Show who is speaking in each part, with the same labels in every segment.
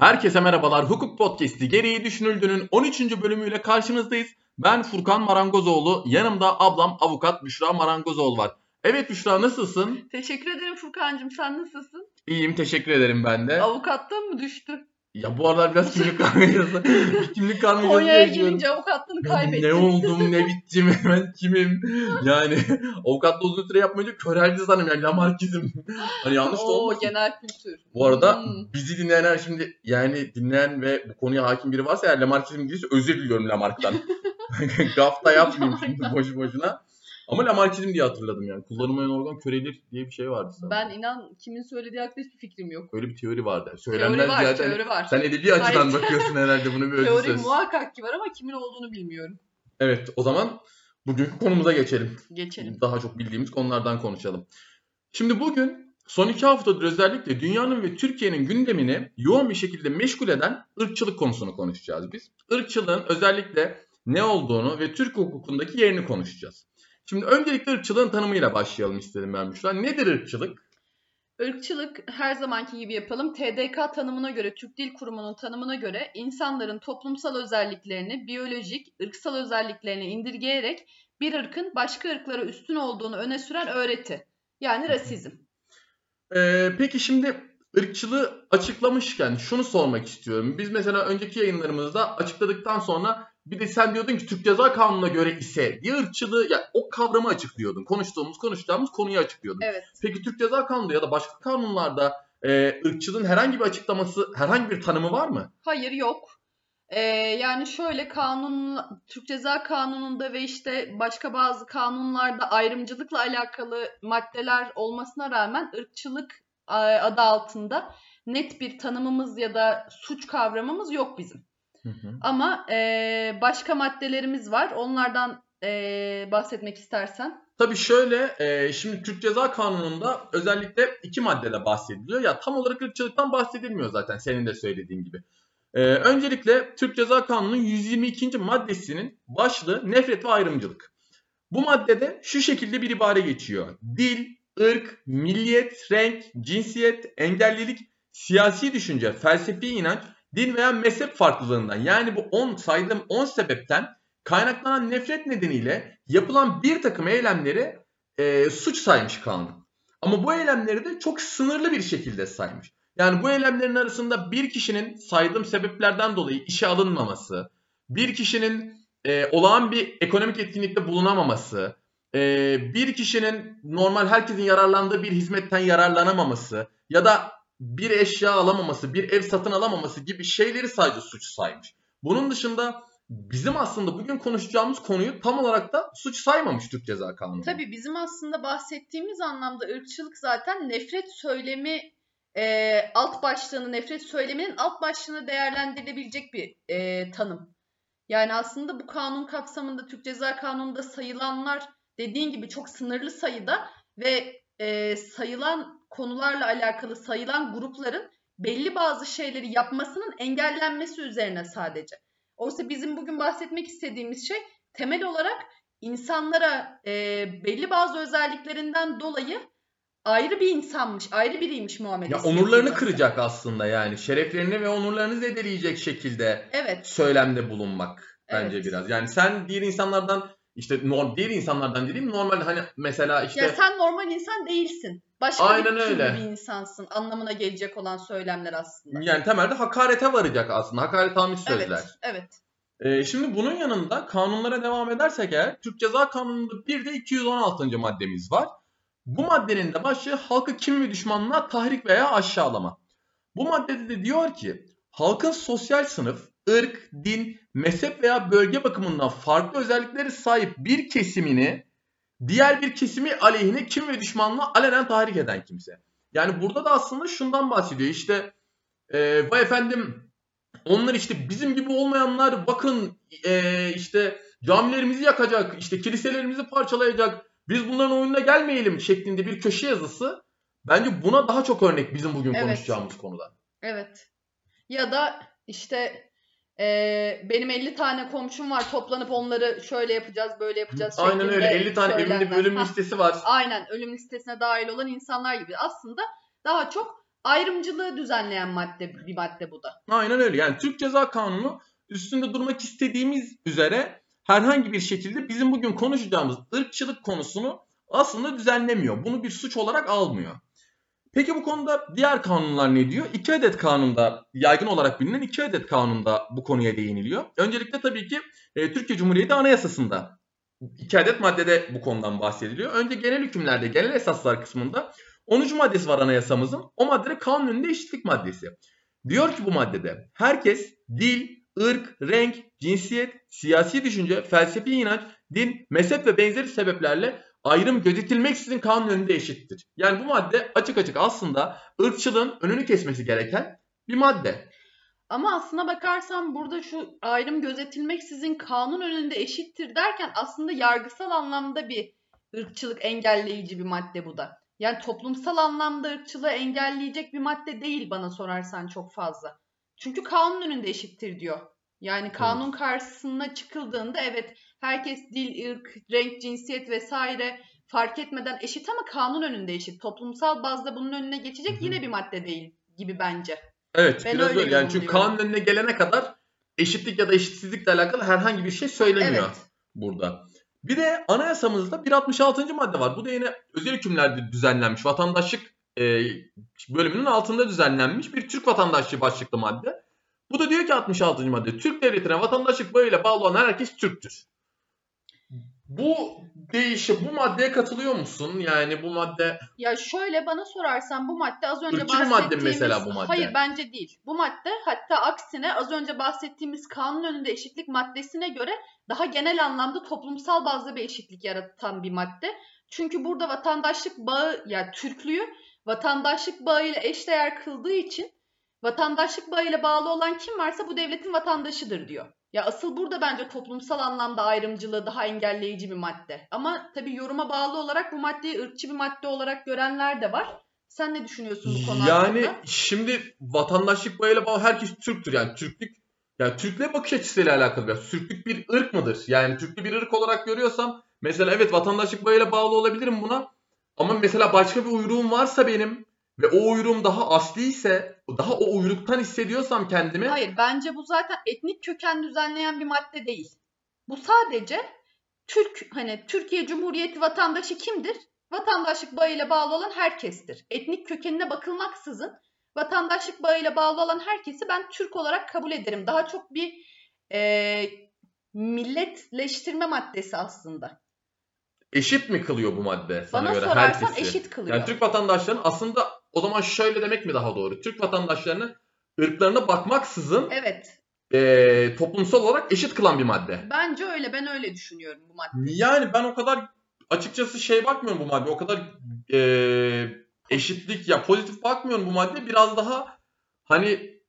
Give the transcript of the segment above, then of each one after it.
Speaker 1: Herkese merhabalar. Hukuk Podcast'i gereği düşünüldüğünün 13. bölümüyle karşınızdayız. Ben Furkan Marangozoğlu. Yanımda ablam avukat Büşra Marangozoğlu var. Evet Büşra nasılsın?
Speaker 2: Teşekkür ederim Furkan'cığım. Sen nasılsın?
Speaker 1: İyiyim teşekkür ederim ben de.
Speaker 2: Avukattan mı düştü?
Speaker 1: Ya bu aralar biraz kimlik bir kimlik karmaşası
Speaker 2: Konya'ya gelince avukatlığını
Speaker 1: Ya
Speaker 2: kaybettin.
Speaker 1: Ne oldum ne bittim ben kimim yani avukatla uzun süre yapmayınca köreldi sanırım yani lamarkizm. Hani yanlış da
Speaker 2: Oo
Speaker 1: olmasın.
Speaker 2: genel kültür.
Speaker 1: Bu arada
Speaker 2: Hmm.
Speaker 1: bizi dinleyenler şimdi yani dinleyen ve bu konuya hakim biri varsa eğer Lamarckizm değilse özür diliyorum Lamarck'tan. Gafta yapmayayım şimdi boşu boşuna. Ama Lamarckizm diye hatırladım yani. Kullanılmayan organ körelir diye bir şey vardı sanırım.
Speaker 2: Ben inan kimin söylediği hakkında hiçbir fikrim yok.
Speaker 1: Öyle bir teori vardı.
Speaker 2: Teori
Speaker 1: Söylenmez
Speaker 2: var,
Speaker 1: zaten.
Speaker 2: teori var.
Speaker 1: Sen edebi açıdan bakıyorsun herhalde bunu özür
Speaker 2: Teori
Speaker 1: söz.
Speaker 2: muhakkak ki var ama kimin olduğunu bilmiyorum.
Speaker 1: Evet o zaman bugünkü konumuza geçelim.
Speaker 2: Geçelim.
Speaker 1: Daha çok bildiğimiz konulardan konuşalım. Şimdi bugün son iki haftadır özellikle dünyanın ve Türkiye'nin gündemini yoğun bir şekilde meşgul eden ırkçılık konusunu konuşacağız biz. Irkçılığın özellikle ne olduğunu ve Türk hukukundaki yerini konuşacağız. Şimdi öncelikle ırkçılığın tanımıyla başlayalım istedim ben Büşra. Nedir ırkçılık?
Speaker 2: Irkçılık her zamanki gibi yapalım. TDK tanımına göre, Türk Dil Kurumu'nun tanımına göre insanların toplumsal özelliklerini, biyolojik, ırksal özelliklerini indirgeyerek bir ırkın başka ırklara üstün olduğunu öne süren öğreti. Yani rasizm.
Speaker 1: Ee, peki şimdi ırkçılığı açıklamışken şunu sormak istiyorum. Biz mesela önceki yayınlarımızda açıkladıktan sonra bir de sen diyordun ki Türk Ceza Kanunu'na göre ise diye ırkçılığı ya o kavramı açıklıyordun. Konuştuğumuz konuşacağımız konuyu açıklıyordun.
Speaker 2: Evet.
Speaker 1: Peki Türk Ceza Kanunu ya da başka kanunlarda e, ırkçılığın herhangi bir açıklaması, herhangi bir tanımı var mı?
Speaker 2: Hayır yok. Ee, yani şöyle kanun Türk Ceza Kanunu'nda ve işte başka bazı kanunlarda ayrımcılıkla alakalı maddeler olmasına rağmen ırkçılık e, adı altında net bir tanımımız ya da suç kavramımız yok bizim. Ama e, başka maddelerimiz var. Onlardan e, bahsetmek istersen.
Speaker 1: Tabii şöyle, e, şimdi Türk Ceza Kanunu'nda özellikle iki maddede bahsediliyor. Ya tam olarak ırkçılıktan bahsedilmiyor zaten senin de söylediğin gibi. E, öncelikle Türk Ceza Kanunu'nun 122. maddesinin başlığı nefret ve ayrımcılık. Bu maddede şu şekilde bir ibare geçiyor. Dil, ırk, milliyet, renk, cinsiyet, engellilik, siyasi düşünce, felsefi inanç, din veya mezhep farklılığından yani bu 10 saydığım 10 sebepten kaynaklanan nefret nedeniyle yapılan bir takım eylemleri e, suç saymış kanun. Ama bu eylemleri de çok sınırlı bir şekilde saymış. Yani bu eylemlerin arasında bir kişinin saydığım sebeplerden dolayı işe alınmaması, bir kişinin e, olağan bir ekonomik etkinlikte bulunamaması, e, bir kişinin normal herkesin yararlandığı bir hizmetten yararlanamaması ya da bir eşya alamaması, bir ev satın alamaması gibi şeyleri sadece suç saymış. Bunun dışında bizim aslında bugün konuşacağımız konuyu tam olarak da suç saymamış Türk Ceza Kanunu.
Speaker 2: Tabii bizim aslında bahsettiğimiz anlamda ırkçılık zaten nefret söylemi e, alt başlığını, nefret söyleminin alt başlığını değerlendirilebilecek bir e, tanım. Yani aslında bu kanun kapsamında Türk Ceza Kanunu'nda sayılanlar dediğin gibi çok sınırlı sayıda ve e, sayılan konularla alakalı sayılan grupların belli bazı şeyleri yapmasının engellenmesi üzerine sadece. Oysa bizim bugün bahsetmek istediğimiz şey temel olarak insanlara e, belli bazı özelliklerinden dolayı ayrı bir insanmış, ayrı biriymiş
Speaker 1: ya
Speaker 2: muamelesi.
Speaker 1: onurlarını
Speaker 2: yapılması.
Speaker 1: kıracak aslında yani. Şereflerini ve onurlarını zedeleyecek şekilde
Speaker 2: Evet,
Speaker 1: söylemde bulunmak bence
Speaker 2: Evet.
Speaker 1: biraz. Yani sen diğer insanlardan işte norm, diğer insanlardan dediğim normalde hani mesela işte
Speaker 2: ya sen normal insan değilsin. Başka
Speaker 1: Aynen
Speaker 2: bir
Speaker 1: öyle.
Speaker 2: bir insansın anlamına gelecek olan söylemler aslında.
Speaker 1: yani temelde hakarete varacak aslında. Hakaret almış sözler.
Speaker 2: Evet, evet.
Speaker 1: Ee, şimdi bunun yanında kanunlara devam edersek eğer Türk Ceza Kanunu'nda bir de 216. maddemiz var. Bu maddenin de başlığı halkı kim ve düşmanlığa tahrik veya aşağılama. Bu maddede de diyor ki halkın sosyal sınıf, ırk, din, mezhep veya bölge bakımından farklı özellikleri sahip bir kesimini diğer bir kesimi aleyhine kim ve düşmanlığa alenen tahrik eden kimse. Yani burada da aslında şundan bahsediyor. İşte e, vay efendim onlar işte bizim gibi olmayanlar bakın e, işte camilerimizi yakacak, işte kiliselerimizi parçalayacak. Biz bunların oyununa gelmeyelim şeklinde bir köşe yazısı bence buna daha çok örnek bizim bugün
Speaker 2: Evet.
Speaker 1: konuşacağımız konuda.
Speaker 2: Evet. Ya da işte e, benim 50 tane komşum var toplanıp onları şöyle yapacağız böyle yapacağız
Speaker 1: Aynen öyle
Speaker 2: şeklinde
Speaker 1: 50 tane evinde bir ölüm listesi var.
Speaker 2: Aynen ölüm listesine dahil olan insanlar gibi. Aslında daha çok ayrımcılığı düzenleyen madde bir madde bu da.
Speaker 1: Aynen öyle. Yani Türk Ceza Kanunu üstünde durmak istediğimiz üzere herhangi bir şekilde bizim bugün konuşacağımız ırkçılık konusunu aslında düzenlemiyor. Bunu bir suç olarak almıyor. Peki bu konuda diğer kanunlar ne diyor? İki adet kanunda yaygın olarak bilinen iki adet kanunda bu konuya değiniliyor. Öncelikle tabii ki e, Türkiye Cumhuriyeti Anayasası'nda iki adet maddede bu konudan bahsediliyor. Önce genel hükümlerde, genel esaslar kısmında 10. maddesi var anayasamızın. O maddede kanun önünde eşitlik maddesi. Diyor ki bu maddede herkes dil, ırk, renk, cinsiyet, siyasi düşünce, felsefi inanç, din, mezhep ve benzeri sebeplerle ayrım gözetilmeksizin kanun önünde eşittir. Yani bu madde açık açık aslında ırkçılığın önünü kesmesi gereken bir madde.
Speaker 2: Ama aslına bakarsan burada şu ayrım gözetilmeksizin kanun önünde eşittir derken aslında yargısal anlamda bir ırkçılık engelleyici bir madde bu da. Yani toplumsal anlamda ırkçılığı engelleyecek bir madde değil bana sorarsan çok fazla. Çünkü kanun önünde eşittir diyor. Yani kanun karşısına çıkıldığında evet herkes dil, ırk, renk, cinsiyet vesaire fark etmeden eşit ama kanun önünde eşit. Toplumsal bazda bunun önüne geçecek yine bir madde değil gibi bence.
Speaker 1: Evet
Speaker 2: Ben
Speaker 1: biraz
Speaker 2: öyle
Speaker 1: öyle. Yani çünkü kanun önüne gelene kadar eşitlik ya da eşitsizlikle alakalı herhangi bir şey söylemiyor
Speaker 2: Evet.
Speaker 1: burada. Bir de anayasamızda 166. madde var. Bu da yine özel hükümlerde düzenlenmiş. Vatandaşlık e, bölümünün altında düzenlenmiş bir Türk vatandaşlığı başlıklı madde. Bu da diyor ki 66. madde Türk devletine vatandaşlık bağıyla bağlı olan herkes Türktür. Bu değişi bu maddeye katılıyor musun? Yani bu madde
Speaker 2: Ya şöyle bana sorarsan bu madde az önce
Speaker 1: Irkçı bir madde
Speaker 2: bahsettiğimiz...
Speaker 1: mesela bu madde?
Speaker 2: Hayır bence değil. Bu madde hatta aksine az önce bahsettiğimiz kanun önünde eşitlik maddesine göre daha genel anlamda toplumsal bazda bir eşitlik yaratan bir madde. Çünkü burada vatandaşlık bağı yani Türklüğü vatandaşlık bağıyla eşdeğer kıldığı için vatandaşlık bağıyla bağlı olan kim varsa bu devletin vatandaşıdır diyor. Ya asıl burada bence toplumsal anlamda ayrımcılığı daha engelleyici bir madde. Ama tabii yoruma bağlı olarak bu maddeyi ırkçı bir madde olarak görenler de var. Sen ne düşünüyorsun bu konu
Speaker 1: Yani
Speaker 2: hakkında?
Speaker 1: şimdi vatandaşlık bağıyla bağlı herkes Türktür. Yani Türklük yani Türkle bakış açısıyla alakalı biraz. Türklük bir ırk mıdır? Yani Türklü bir ırk olarak görüyorsam mesela evet vatandaşlık bağıyla bağlı olabilirim buna. Ama mesela başka bir uyruğum varsa benim ve o uyruğum daha asli ise daha o uyruktan hissediyorsam kendimi
Speaker 2: Hayır bence bu zaten etnik köken düzenleyen bir madde değil. Bu sadece Türk hani Türkiye Cumhuriyeti vatandaşı kimdir? Vatandaşlık bağıyla bağlı olan herkestir. Etnik kökenine bakılmaksızın vatandaşlık bağıyla bağlı olan herkesi ben Türk olarak kabul ederim. Daha çok bir e, milletleştirme maddesi aslında.
Speaker 1: eşit mi kılıyor bu madde sana
Speaker 2: Bana
Speaker 1: göre
Speaker 2: sorarsan
Speaker 1: herkesi?
Speaker 2: eşit kılıyor.
Speaker 1: Yani Türk vatandaşlarının aslında o zaman şöyle demek mi daha doğru? Türk vatandaşlarının ırklarına bakmaksızın
Speaker 2: Evet.
Speaker 1: e, toplumsal olarak eşit kılan bir madde.
Speaker 2: Bence öyle. Ben öyle düşünüyorum bu madde.
Speaker 1: Yani ben o kadar açıkçası şey bakmıyorum bu madde. O kadar e, eşitlik ya pozitif bakmıyorum bu madde. Biraz daha hani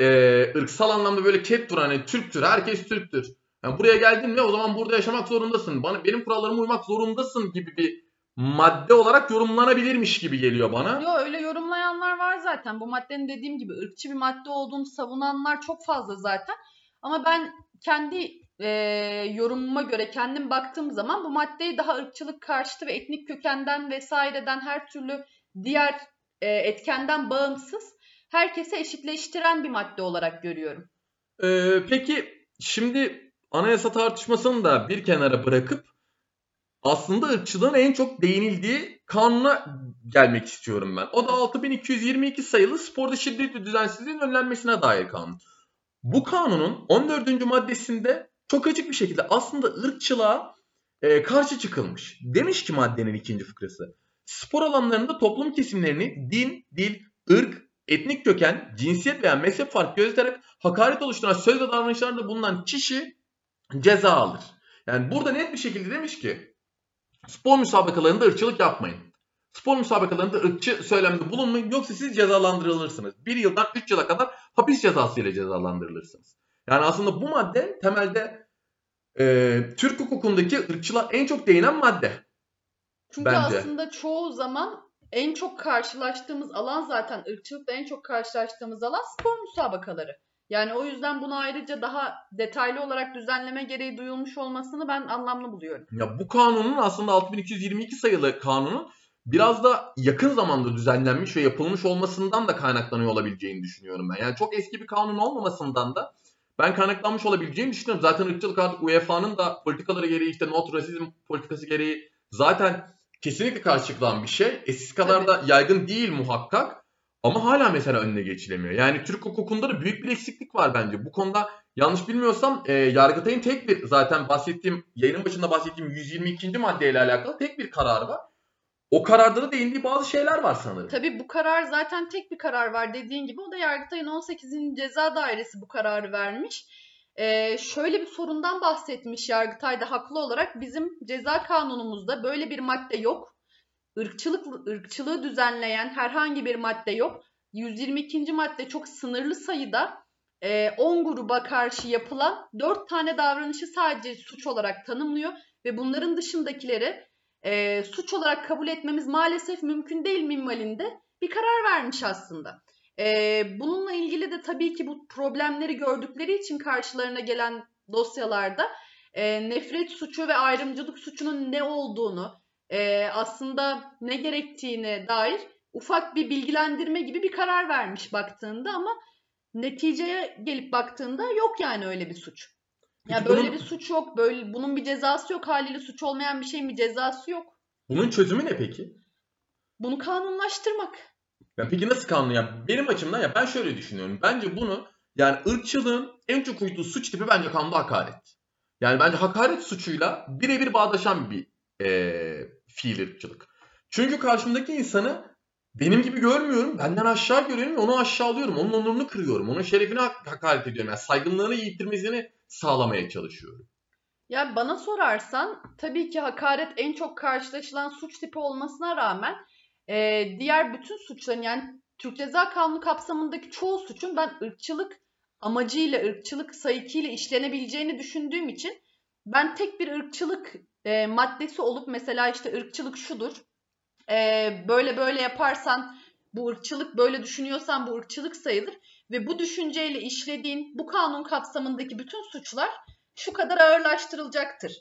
Speaker 1: e, ırksal anlamda böyle ket duran hani Türktür. Herkes Türktür. Yani buraya geldin mi o zaman burada yaşamak zorundasın. Bana benim kurallarıma uymak zorundasın gibi bir madde olarak yorumlanabilirmiş gibi geliyor bana.
Speaker 2: Yo öyle yorumlayanlar var zaten. Bu maddenin dediğim gibi ırkçı bir madde olduğunu savunanlar çok fazla zaten. Ama ben kendi e, yorumuma göre kendim baktığım zaman bu maddeyi daha ırkçılık karşıtı ve etnik kökenden vesaireden her türlü diğer e, etkenden bağımsız herkese eşitleştiren bir madde olarak görüyorum.
Speaker 1: Ee, peki şimdi anayasa tartışmasını da bir kenara bırakıp aslında ırkçılığın en çok değinildiği kanuna gelmek istiyorum ben. O da 6222 sayılı sporda şiddet ve düzensizliğin önlenmesine dair kanun. Bu kanunun 14. maddesinde çok açık bir şekilde aslında ırkçılığa e, karşı çıkılmış. Demiş ki maddenin ikinci fıkrası. Spor alanlarında toplum kesimlerini din, dil, ırk, etnik köken, cinsiyet veya mezhep farkı göstererek hakaret oluşturan söz ve davranışlarda bulunan kişi ceza alır. Yani burada net bir şekilde demiş ki spor müsabakalarında ırkçılık yapmayın. Spor müsabakalarında ırkçı söylemde bulunmayın yoksa siz cezalandırılırsınız. Bir yıldan 3 yıla kadar hapis cezası ile cezalandırılırsınız. Yani aslında bu madde temelde e, Türk hukukundaki ırkçılığa en çok değinen madde.
Speaker 2: Çünkü
Speaker 1: Bence.
Speaker 2: aslında çoğu zaman en çok karşılaştığımız alan zaten ırkçılıkla en çok karşılaştığımız alan spor müsabakaları. Yani o yüzden bunu ayrıca daha detaylı olarak düzenleme gereği duyulmuş olmasını ben anlamlı buluyorum.
Speaker 1: Ya bu kanunun aslında 6222 sayılı kanunun biraz da yakın zamanda düzenlenmiş ve yapılmış olmasından da kaynaklanıyor olabileceğini düşünüyorum ben. Yani çok eski bir kanun olmamasından da ben kaynaklanmış olabileceğini düşünüyorum. Zaten ırkçılık artık UEFA'nın da politikaları gereği işte not rasizm politikası gereği zaten kesinlikle karşı çıkılan bir şey. Eskisi kadar da yaygın değil muhakkak. Ama hala mesela önüne geçilemiyor. Yani Türk hukukunda da büyük bir eksiklik var bence. Bu konuda yanlış bilmiyorsam e, Yargıtay'ın tek bir zaten bahsettiğim yayının başında bahsettiğim 122. maddeyle alakalı tek bir kararı var. O kararda da değindiği bazı şeyler var sanırım.
Speaker 2: Tabii bu karar zaten tek bir karar var dediğin gibi. O da Yargıtay'ın 18. Ceza Dairesi bu kararı vermiş. Ee, şöyle bir sorundan bahsetmiş Yargıtay da haklı olarak. Bizim ceza kanunumuzda böyle bir madde yok. Irkçılık, ırkçılığı düzenleyen herhangi bir madde yok. 122. madde çok sınırlı sayıda 10 gruba karşı yapılan 4 tane davranışı sadece suç olarak tanımlıyor ve bunların dışındakileri e, suç olarak kabul etmemiz maalesef mümkün değil minvalinde bir karar vermiş aslında. E, bununla ilgili de tabii ki bu problemleri gördükleri için karşılarına gelen dosyalarda e, nefret suçu ve ayrımcılık suçunun ne olduğunu, e, aslında ne gerektiğine dair ufak bir bilgilendirme gibi bir karar vermiş baktığında ama neticeye gelip baktığında yok yani öyle bir suç. Ya yani böyle bunun, bir suç yok. Böyle bunun bir cezası yok. Haliyle suç olmayan bir şeyin bir cezası yok.
Speaker 1: Bunun çözümü ne peki?
Speaker 2: Bunu kanunlaştırmak.
Speaker 1: Ya peki nasıl kanun? Ya benim açımdan ya ben şöyle düşünüyorum. Bence bunu yani ırkçılığın en çok uyduğu suç tipi bence kanunda hakaret. Yani bence hakaret suçuyla birebir bağdaşan bir e, fiil ırkçılık. Çünkü karşımdaki insanı benim gibi görmüyorum. Benden aşağı görüyorum onu aşağılıyorum. Onun onurunu kırıyorum. Onun şerefine hakaret ediyorum. Yani saygınlığını yitirmesini sağlamaya çalışıyorum.
Speaker 2: Ya bana sorarsan tabii ki hakaret en çok karşılaşılan suç tipi olmasına rağmen e, diğer bütün suçların yani Türk Ceza Kanunu kapsamındaki çoğu suçun ben ırkçılık amacıyla, ırkçılık sayıkıyla işlenebileceğini düşündüğüm için ben tek bir ırkçılık e, maddesi olup mesela işte ırkçılık şudur, e, böyle böyle yaparsan bu ırkçılık, böyle düşünüyorsan bu ırkçılık sayılır ve bu düşünceyle işlediğin bu kanun kapsamındaki bütün suçlar şu kadar ağırlaştırılacaktır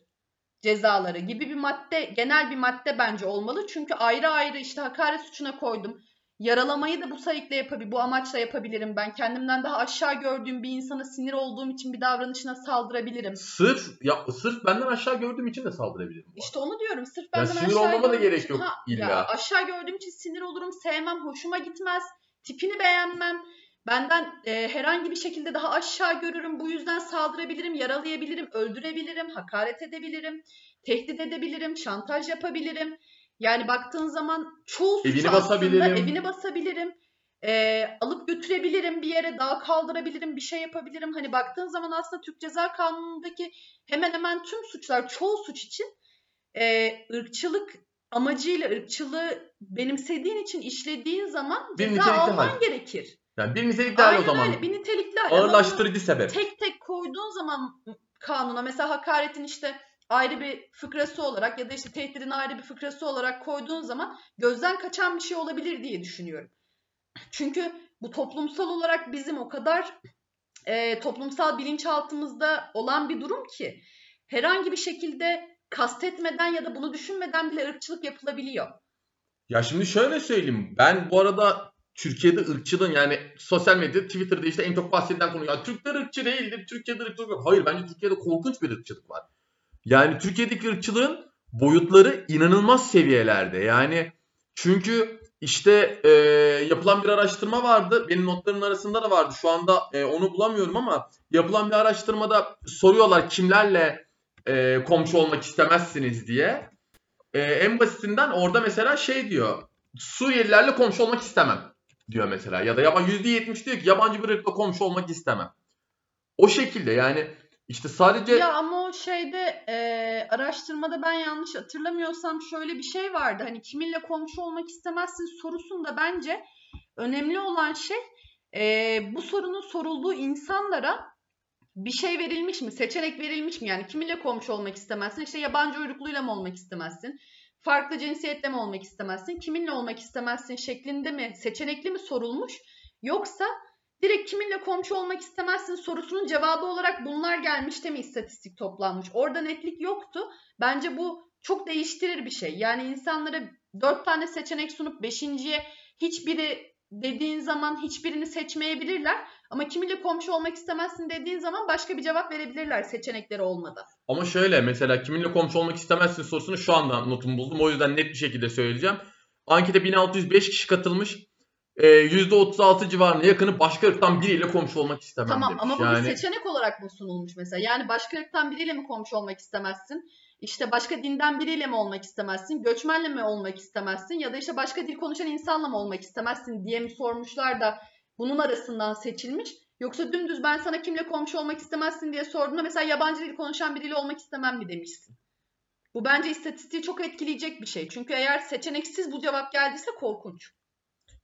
Speaker 2: cezaları gibi bir madde, genel bir madde bence olmalı. Çünkü ayrı ayrı işte hakaret suçuna koydum. Yaralamayı da bu sayıkla yapabilirim, bu amaçla yapabilirim ben. Kendimden daha aşağı gördüğüm bir insana sinir olduğum için bir davranışına saldırabilirim.
Speaker 1: Sırf ya sırf benden aşağı gördüğüm için de saldırabilirim.
Speaker 2: İşte onu diyorum. Sırf benden
Speaker 1: ya sinir olmama da gerek yok ha, illa. Ya
Speaker 2: aşağı gördüğüm için sinir olurum, sevmem, hoşuma gitmez, tipini beğenmem. Benden e, herhangi bir şekilde daha aşağı görürüm. Bu yüzden saldırabilirim, yaralayabilirim, öldürebilirim, hakaret edebilirim, tehdit edebilirim, şantaj yapabilirim. Yani baktığın zaman çoğu suç evini aslında basabilirim. evini basabilirim. E, alıp götürebilirim bir yere, daha kaldırabilirim, bir şey yapabilirim. Hani baktığın zaman aslında Türk Ceza Kanunu'ndaki hemen hemen tüm suçlar, çoğu suç için e, ırkçılık amacıyla ırkçılığı benimsediğin için işlediğin zaman bir ceza alman hal. gerekir.
Speaker 1: Yani bir nitelikli hal o zaman. Öyle,
Speaker 2: bir nitelikli hal.
Speaker 1: Ağırlaştırıcı sebep.
Speaker 2: Tek tek koyduğun zaman kanuna mesela hakaretin işte ayrı bir fıkrası olarak ya da işte tehdidin ayrı bir fıkrası olarak koyduğun zaman gözden kaçan bir şey olabilir diye düşünüyorum. Çünkü bu toplumsal olarak bizim o kadar e, toplumsal bilinçaltımızda olan bir durum ki herhangi bir şekilde kastetmeden ya da bunu düşünmeden bile ırkçılık yapılabiliyor.
Speaker 1: Ya şimdi şöyle söyleyeyim. Ben bu arada Türkiye'de ırkçılığın yani sosyal medyada Twitter'da işte en çok bahsedilen konu ya Türkler ırkçı değildir. Türkiye'de ırkçılık yok. Hayır bence Türkiye'de korkunç bir ırkçılık var. Yani Türkiye'deki ırkçılığın boyutları inanılmaz seviyelerde. Yani çünkü işte e, yapılan bir araştırma vardı. Benim notlarımın arasında da vardı. Şu anda e, onu bulamıyorum ama yapılan bir araştırmada soruyorlar kimlerle e, komşu olmak istemezsiniz diye. E, en basitinden orada mesela şey diyor. Suriyelilerle komşu olmak istemem diyor mesela. Ya da yaban %70 diyor ki yabancı bir ırkla komşu olmak istemem. O şekilde yani işte sadece...
Speaker 2: Ya ama o şeyde e, araştırmada ben yanlış hatırlamıyorsam şöyle bir şey vardı. Hani kiminle komşu olmak istemezsin sorusunda bence önemli olan şey e, bu sorunun sorulduğu insanlara bir şey verilmiş mi? Seçenek verilmiş mi? Yani kiminle komşu olmak istemezsin? İşte yabancı uyrukluyla mı olmak istemezsin? Farklı cinsiyetle mi olmak istemezsin? Kiminle olmak istemezsin şeklinde mi? Seçenekli mi sorulmuş? Yoksa direkt kiminle komşu olmak istemezsin sorusunun cevabı olarak bunlar gelmiş de mi istatistik toplanmış? Orada netlik yoktu. Bence bu çok değiştirir bir şey. Yani insanlara dört tane seçenek sunup beşinciye hiçbiri dediğin zaman hiçbirini seçmeyebilirler. Ama kimiyle komşu olmak istemezsin dediğin zaman başka bir cevap verebilirler seçenekleri olmadan.
Speaker 1: Ama şöyle mesela kiminle komşu olmak istemezsin sorusunu şu anda notumu buldum. O yüzden net bir şekilde söyleyeceğim. Ankete 1605 kişi katılmış. Ee, %36 civarında yakını başka ırktan biriyle komşu olmak istemem
Speaker 2: Tamam
Speaker 1: demiş.
Speaker 2: ama bu
Speaker 1: yani,
Speaker 2: bir seçenek olarak mı sunulmuş mesela? Yani başka ırktan biriyle mi komşu olmak istemezsin? İşte başka dinden biriyle mi olmak istemezsin? Göçmenle mi olmak istemezsin? Ya da işte başka dil konuşan insanla mı olmak istemezsin diye mi sormuşlar da bunun arasından seçilmiş? Yoksa dümdüz ben sana kimle komşu olmak istemezsin diye sorduğumda mesela yabancı dil konuşan biriyle olmak istemem mi demişsin? Bu bence istatistiği çok etkileyecek bir şey. Çünkü eğer seçeneksiz bu cevap geldiyse korkunç.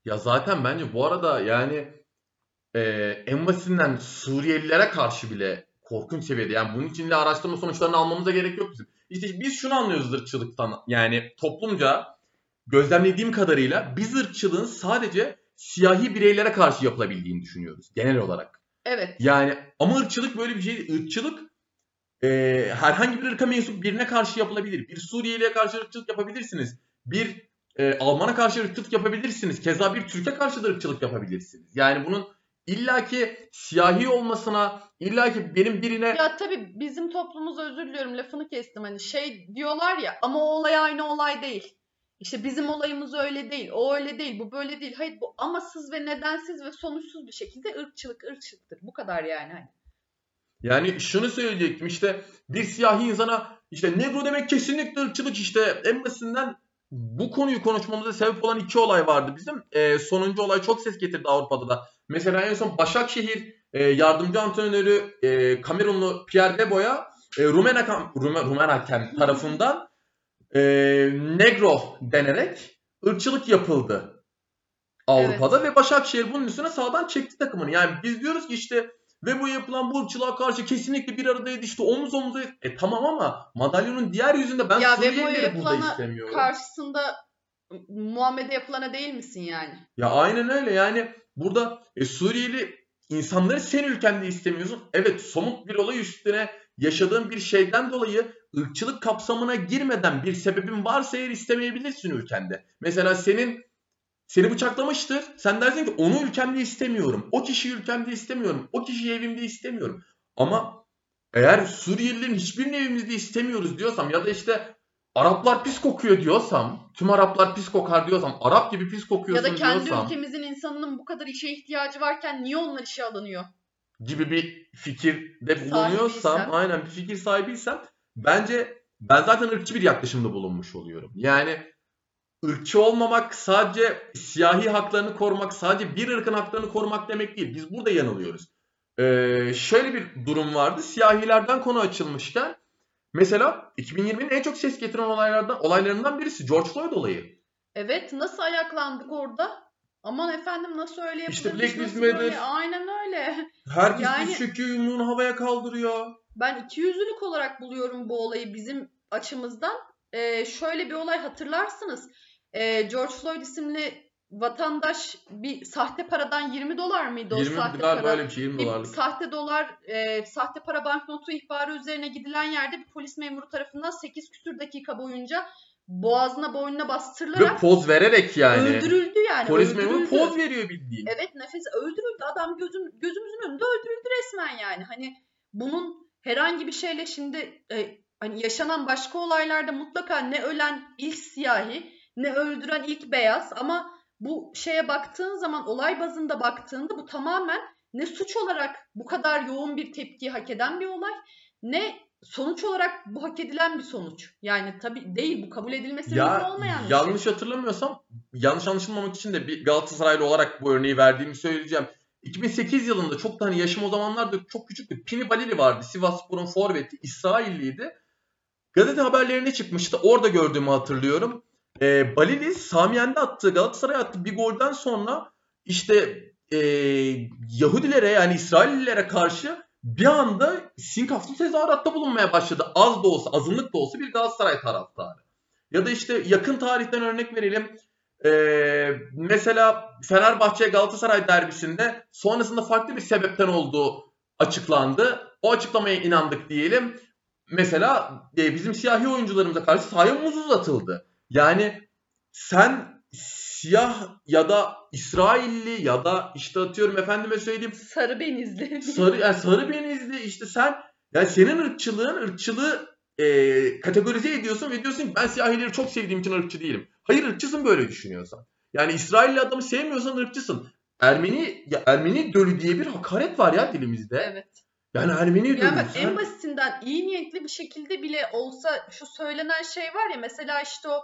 Speaker 1: Ya zaten bence bu arada yani e, en basitinden Suriyelilere karşı bile korkunç seviyede. Yani bunun için de araştırma sonuçlarını almamıza gerek yok bizim. İşte biz şunu anlıyoruz ırkçılıktan. Yani toplumca gözlemlediğim kadarıyla biz ırkçılığın sadece siyahi bireylere karşı yapılabildiğini düşünüyoruz genel olarak.
Speaker 2: Evet.
Speaker 1: Yani ama ırkçılık böyle bir şey değil. Irkçılık e, herhangi bir ırka mensup birine karşı yapılabilir. Bir Suriyeli'ye karşı ırkçılık yapabilirsiniz. Bir e, Alman'a karşı ırkçılık yapabilirsiniz. Keza bir Türk'e karşı da ırkçılık yapabilirsiniz. Yani bunun illaki siyahi olmasına, illaki benim birine
Speaker 2: Ya tabii bizim toplumumuz özür diliyorum lafını kestim hani şey diyorlar ya ama o olay aynı olay değil. İşte bizim olayımız öyle değil, o öyle değil, bu böyle değil. Hayır bu amasız ve nedensiz ve sonuçsuz bir şekilde ırkçılık ırkçılıktır. Bu kadar yani. Hani.
Speaker 1: Yani şunu söyleyecektim işte bir siyahi insana işte negro demek kesinlikle ırkçılık işte en basitinden bu konuyu konuşmamıza sebep olan iki olay vardı bizim. Ee, sonuncu olay çok ses getirdi Avrupa'da da. Mesela en son Başakşehir e, yardımcı antrenörü e, Kamerunlu Pierre Debo'ya e, Rumen, hakem, Rumen, Rumen hakem tarafından e, negro denerek ırkçılık yapıldı Avrupa'da ve Başakşehir bunun üstüne sağdan çekti takımını. Yani biz diyoruz ki işte ve bu yapılan bu ırkçılığa karşı kesinlikle bir aradaydı işte omuz omuza. E tamam ama madalyonun diğer yüzünde ben
Speaker 2: Ya
Speaker 1: Suriyelileri burada istemiyorum.
Speaker 2: Karşısında Muhammed'e yapılana değil misin yani?
Speaker 1: Ya aynen öyle yani burada e, Suriyeli insanları sen ülkende istemiyorsun. Evet somut bir olay üstüne yaşadığın bir şeyden dolayı ırkçılık kapsamına girmeden bir sebebin varsa eğer istemeyebilirsin ülkende. Mesela senin seni bıçaklamıştır. Sen dersin ki onu ülkemde istemiyorum. O kişiyi ülkemde istemiyorum. O kişiyi evimde istemiyorum. Ama eğer Suriyelilerin hiçbirini evimizde istemiyoruz diyorsam ya da işte Araplar pis kokuyor diyorsam, tüm Araplar pis kokar diyorsam, Arap gibi pis
Speaker 2: Ya
Speaker 1: kokuyorsun
Speaker 2: da kendi
Speaker 1: diyorsam
Speaker 2: ülkemizin insanının bu kadar işe ihtiyacı varken niye onlar işe alınıyor?
Speaker 1: gibi bir fikirde bulunuyorsam,
Speaker 2: Sahibiysem.
Speaker 1: aynen bir fikir sahibiysem bence ben zaten ırkçı bir yaklaşımda bulunmuş oluyorum. Yani ırkçı olmamak sadece siyahi haklarını korumak, sadece bir ırkın haklarını korumak demek değil. Biz burada yanılıyoruz. Ee, şöyle bir durum vardı. Siyahilerden konu açılmışken mesela 2020'nin en çok ses getiren olaylardan olaylarından birisi George Floyd olayı.
Speaker 2: Evet nasıl ayaklandık orada? Aman efendim nasıl öyle
Speaker 1: İşte
Speaker 2: yapılırmış,
Speaker 1: Black Lives? Matter.
Speaker 2: Aynen öyle.
Speaker 1: Herkes
Speaker 2: Yani-
Speaker 1: diz çöküyor, yumruğunu havaya kaldırıyor.
Speaker 2: Ben ikiyüzlülük olarak buluyorum bu olayı bizim açımızdan. Ee, şöyle bir olay hatırlarsınız. Ee, George Floyd isimli vatandaş bir sahte paradan 20 dolar mıydı o
Speaker 1: 20
Speaker 2: sahte
Speaker 1: galiba
Speaker 2: para?
Speaker 1: öyle bir şey 20
Speaker 2: Bir
Speaker 1: dolarlık.
Speaker 2: sahte dolar, e, sahte para banknotu ihbarı üzerine gidilen yerde bir polis memuru tarafından 8 küsür dakika boyunca boğazına boynuna
Speaker 1: Ve
Speaker 2: bastırılarak
Speaker 1: poz vererek yani.
Speaker 2: öldürüldü yani.
Speaker 1: Polis
Speaker 2: öldürüldü.
Speaker 1: memuru poz veriyor bildiğin.
Speaker 2: Evet nefes öldürüldü adam gözüm gözümüzün önünde öldürüldü resmen yani. Hani bunun herhangi bir şeyle şimdi e, hani yaşanan başka olaylarda mutlaka ne ölen ilk siyahi ne öldüren ilk beyaz ama bu şeye baktığın zaman olay bazında baktığında bu tamamen ne suç olarak bu kadar yoğun bir tepki hak eden bir olay ne sonuç olarak bu hak edilen bir sonuç. Yani tabii değil bu kabul edilmesi
Speaker 1: Ya
Speaker 2: olmayan bir şey.
Speaker 1: yanlış hatırlamıyorsam yanlış anlaşılmamak için de bir Galatasaraylı olarak bu örneği verdiğimi söyleyeceğim. 2008 yılında çok da hani yaşım o zamanlarda çok küçüktü. Pini Balili vardı. Sivasspor'un forveti. İsrailliydi. Gazete haberlerine çıkmıştı. Orada gördüğümü hatırlıyorum. Ee, Balili Samiyen'de attığı Galatasaray'a attığı bir golden sonra işte ee, Yahudilere yani İsraillilere karşı bir anda sinkaflı tezahüratta bulunmaya başladı. Az da olsa, azınlık da olsa bir Galatasaray taraftarı. Ya da işte yakın tarihten örnek verelim. Ee, mesela Fenerbahçe Galatasaray derbisinde sonrasında farklı bir sebepten olduğu açıklandı. O açıklamaya inandık diyelim. Mesela e, bizim siyahi oyuncularımıza karşı sahaya muz uzatıldı. Yani sen siyah ya da İsrailli ya da işte atıyorum efendime söyleyeyim
Speaker 2: Sarı benizli.
Speaker 1: sarı yani sarı benizli işte sen yani senin ırkçılığın ırkçılığı e, kategorize ediyorsun ve diyorsun ki ben siyahileri çok sevdiğim için ırkçı değilim. Hayır ırkçısın böyle düşünüyorsan. Yani İsrailli adamı sevmiyorsan ırkçısın. Ermeni ya Ermeni dölü diye bir hakaret var ya dilimizde.
Speaker 2: Evet.
Speaker 1: Yani Ermeni dölü.
Speaker 2: Ya bak
Speaker 1: sen-
Speaker 2: en basitinden iyi niyetli bir şekilde bile olsa şu söylenen şey var ya mesela işte o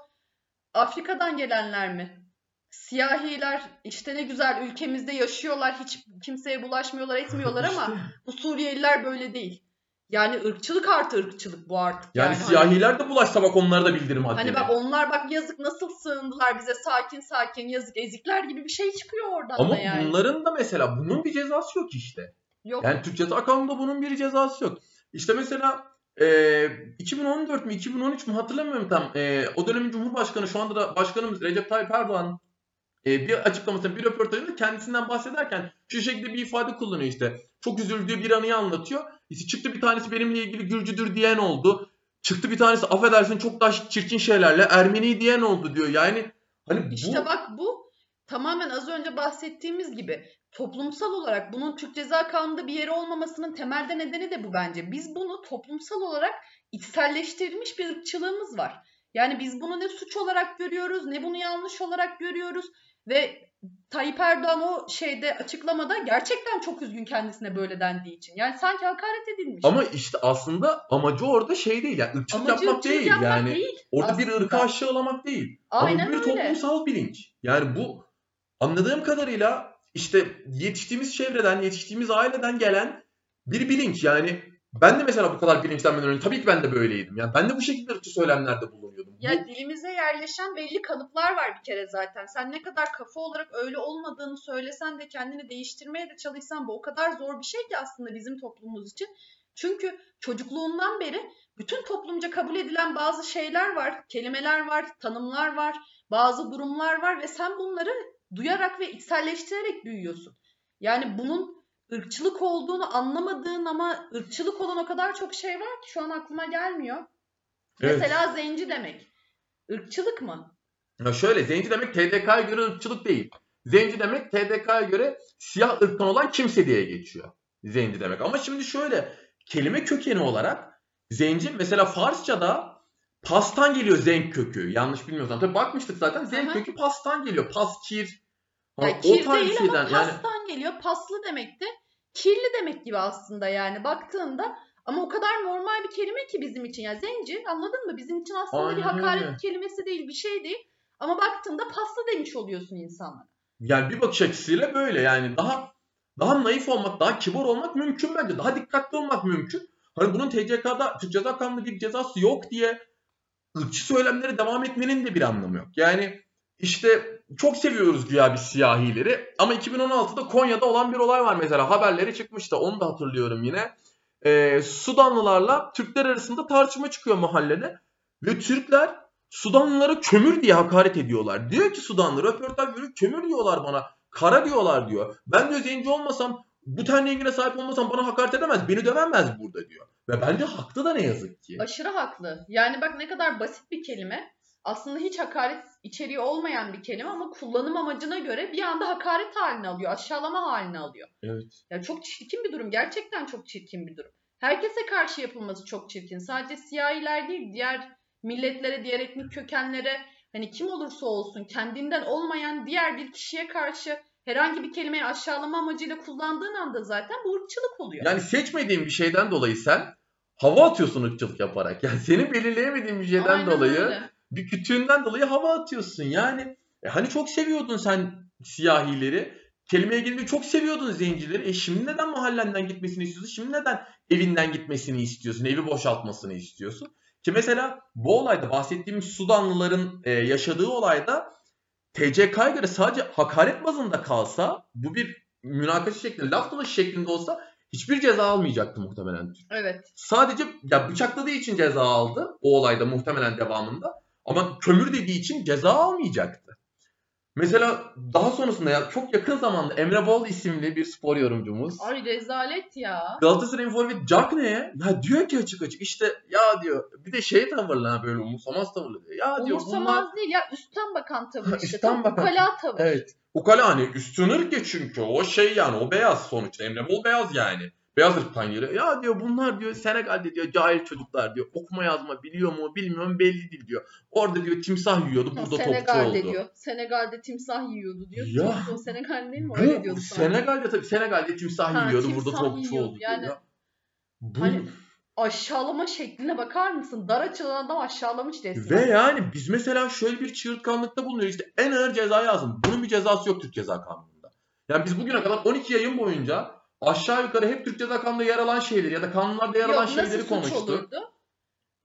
Speaker 2: Afrika'dan gelenler mi? Siyahiler işte ne güzel ülkemizde yaşıyorlar hiç kimseye bulaşmıyorlar etmiyorlar ama bu Suriyeliler böyle değil. Yani ırkçılık artı ırkçılık bu artık.
Speaker 1: yani,
Speaker 2: Yani, hani-
Speaker 1: siyahiler de bulaşsa bak onlara da bildirim haddine.
Speaker 2: Hani bak onlar bak yazık nasıl sığındılar bize sakin sakin yazık ezikler gibi bir şey çıkıyor oradan
Speaker 1: Ama
Speaker 2: da yani.
Speaker 1: bunların da mesela bunun bir cezası yok işte.
Speaker 2: Yok.
Speaker 1: Yani Türk Ceza Kanunu'nda bunun bir cezası yok. İşte mesela e, 2014 mü 2013 mü hatırlamıyorum tam. E, o dönemin Cumhurbaşkanı şu anda da başkanımız Recep Tayyip Erdoğan e, bir açıklamasında bir röportajında kendisinden bahsederken şu şekilde bir ifade kullanıyor işte. Çok üzüldüğü bir anıyı anlatıyor. İşte çıktı bir tanesi benimle ilgili Gürcüdür diyen oldu. Çıktı bir tanesi affedersin çok daha çirkin şeylerle Ermeni diyen oldu diyor. Yani hani bu
Speaker 2: İşte bak bu tamamen az önce bahsettiğimiz gibi toplumsal olarak bunun Türk Ceza Kanunu'nda bir yeri olmamasının temelde nedeni de bu bence. Biz bunu toplumsal olarak içselleştirilmiş bir ırkçılığımız var. Yani biz bunu ne suç olarak görüyoruz ne bunu yanlış olarak görüyoruz ve Tayyip Erdoğan o şeyde açıklamada gerçekten çok üzgün kendisine böyle dendiği için. Yani sanki hakaret edilmiş.
Speaker 1: ama işte aslında amacı orada şey değil yani ırkçılık
Speaker 2: Amacı
Speaker 1: yapmak değil
Speaker 2: yapmak
Speaker 1: yani.
Speaker 2: değil.
Speaker 1: Orada bir
Speaker 2: aslında.
Speaker 1: ırkı aşağılamak değil.
Speaker 2: Aynen
Speaker 1: Ama bir
Speaker 2: öyle.
Speaker 1: toplumsal bilinç. Yani bu anladığım kadarıyla işte yetiştiğimiz çevreden, yetiştiğimiz aileden gelen bir bilinç. Yani ben de mesela bu kadar bilinçlenmeden önce tabii ki ben de böyleydim. Yani ben de bu şekilde ırkçı söylemlerde bulunuyordum. Bu-
Speaker 2: Ya dilimize yerleşen belli kalıplar var bir kere zaten. Sen ne kadar kafa olarak öyle olmadığını söylesen de kendini değiştirmeye de çalışsan bu o kadar zor bir şey ki aslında bizim toplumumuz için. Çünkü çocukluğundan beri bütün toplumca kabul edilen bazı şeyler var, kelimeler var, tanımlar var, bazı durumlar var ve sen bunları duyarak ve içselleştirerek büyüyorsun. Yani bunun ırkçılık olduğunu anlamadığın ama ırkçılık olan o kadar çok şey var ki şu an aklıma gelmiyor.
Speaker 1: Evet.
Speaker 2: Mesela zenci demek. Irkçılık mı?
Speaker 1: Ya şöyle zenci demek TDK'ya göre ırkçılık değil. Zenci demek TDK'ya göre siyah ırktan olan kimse diye geçiyor. Zenci demek. Ama şimdi şöyle kelime kökeni olarak zenci mesela Farsça'da pastan geliyor zenk kökü. Yanlış bilmiyorsam. Tabii bakmıştık zaten zenk
Speaker 2: Aha.
Speaker 1: kökü pastan geliyor. Pas, kir. Ha,
Speaker 2: Yani kir
Speaker 1: o tarz bir
Speaker 2: değil
Speaker 1: şeyden.
Speaker 2: ama
Speaker 1: Yani
Speaker 2: pastan geliyor. Paslı demek de kirli demek gibi aslında yani baktığında. Ama o kadar normal bir kelime ki bizim için. Yani zenci anladın mı? Bizim için aslında bir
Speaker 1: Aynen
Speaker 2: hakaret
Speaker 1: öyle.
Speaker 2: kelimesi değil, bir şey değil. Ama baktığında paslı demiş oluyorsun insanlara.
Speaker 1: yani bir bakış açısıyla böyle yani daha daha naif olmak, daha kibar olmak mümkün bence. Daha dikkatli olmak mümkün. Hani bunun TCK'da Türk Ceza Kanunu'nda bir cezası yok diye ırkçı söylemlere devam etmenin de bir anlamı yok. Yani işte çok seviyoruz güya biz siyahileri ama 2016'da Konya'da olan bir olay var mesela haberleri çıkmıştı onu da hatırlıyorum yine. Ee, Sudanlılarla Türkler arasında tartışma çıkıyor mahallede ve Türkler Sudanlılara kömür diye hakaret ediyorlar. Diyor ki Sudanlı röportaj veriyor kömür diyorlar bana kara diyorlar diyor. Ben diyor zenci olmasam bu ten rengine sahip olmasam bana hakaret edemez beni dövemez burada diyor. Ve bence haklı da ne yazık ki.
Speaker 2: Aşırı haklı. Yani bak ne kadar basit bir kelime. Aslında hiç hakaret içeriği olmayan bir kelime ama kullanım amacına göre bir anda hakaret haline alıyor, aşağılama haline alıyor.
Speaker 1: Evet.
Speaker 2: Ya çok çirkin bir durum. Gerçekten çok çirkin bir durum. Herkese karşı yapılması çok çirkin. Sadece siyahiler değil, diğer milletlere, diğer etnik kökenlere, hani kim olursa olsun kendinden olmayan diğer bir kişiye karşı herhangi bir kelimeyi aşağılama amacıyla kullandığın anda zaten bu ırkçılık oluyor.
Speaker 1: Yani seçmediğin bir şeyden dolayı sen hava atıyorsun ırkçılık yaparak. Yani seni belirleyemediğin bir şeyden
Speaker 2: Aynen
Speaker 1: dolayı
Speaker 2: öyle.
Speaker 1: bir kütüğünden dolayı hava atıyorsun. Yani e hani çok seviyordun sen siyahileri. Kelimeye gelince çok seviyordun zencileri. E şimdi neden mahallenden gitmesini istiyorsun? Şimdi neden evinden gitmesini istiyorsun? Evi boşaltmasını istiyorsun? Ki mesela bu olayda bahsettiğimiz Sudanlıların e, yaşadığı olayda TCK'ya göre sadece hakaret bazında kalsa bu bir münakaşa şeklinde, laf dalaşı şeklinde olsa hiçbir ceza almayacaktı muhtemelen
Speaker 2: Evet.
Speaker 1: Sadece ya bıçakladığı için ceza aldı o olayda muhtemelen devamında. Ama kömür dediği için ceza almayacaktı. Mesela daha sonrasında ya çok yakın zamanda Emre Bol isimli bir spor yorumcumuz
Speaker 2: Ay rezalet ya.
Speaker 1: Galatasaray'ın forveti Jack ne ya? Diyor ki açık açık işte ya diyor bir de şey tavırlı ha böyle umursamaz tavırlı diyor. Ya diyor
Speaker 2: Umursamaz
Speaker 1: bunlar
Speaker 2: değil ya üstten bakan tavır işte.
Speaker 1: Üstten bakan.
Speaker 2: ukala tavır.
Speaker 1: evet. Ukala hani üstün ırk ya çünkü o şey yani o beyaz sonuçta Emre Bol beyaz yani. Beyaz ırktan geliyor. Ya diyor bunlar diyor Senegal'de diyor cahil çocuklar diyor. Okuma yazma biliyor mu bilmiyor mu belli değil diyor. Orada diyor timsah yiyordu burada topçu
Speaker 2: Senegal'de
Speaker 1: oldu.
Speaker 2: diyor. Senegal'de timsah yiyordu diyor.
Speaker 1: Ya.
Speaker 2: Topçu Senegal değil mi? Öyle diyordu sana.
Speaker 1: Senegal'de tabii Senegal'de timsah
Speaker 2: Ha,
Speaker 1: yiyordu
Speaker 2: timsah
Speaker 1: burada topçu
Speaker 2: yiyordu.
Speaker 1: oldu diyor
Speaker 2: Yani
Speaker 1: ya. Bu,
Speaker 2: hani Aşağılama şekline bakar mısın? Dar açılan adam aşağılamış
Speaker 1: Ve
Speaker 2: resmen.
Speaker 1: yani biz mesela şöyle bir çığırtkanlıkta bulunuyoruz. İşte en ağır ceza yazın. Bunun bir cezası yok Türk Ceza Kanunu'nda. Yani biz bugüne kadar 12 yayın boyunca aşağı yukarı hep Türk Ceza Kanunu'nda yer alan şeyleri ya da kanunlarda yer alan
Speaker 2: Yok nasıl
Speaker 1: şeyleri
Speaker 2: suç
Speaker 1: konuştuk.
Speaker 2: olurdu?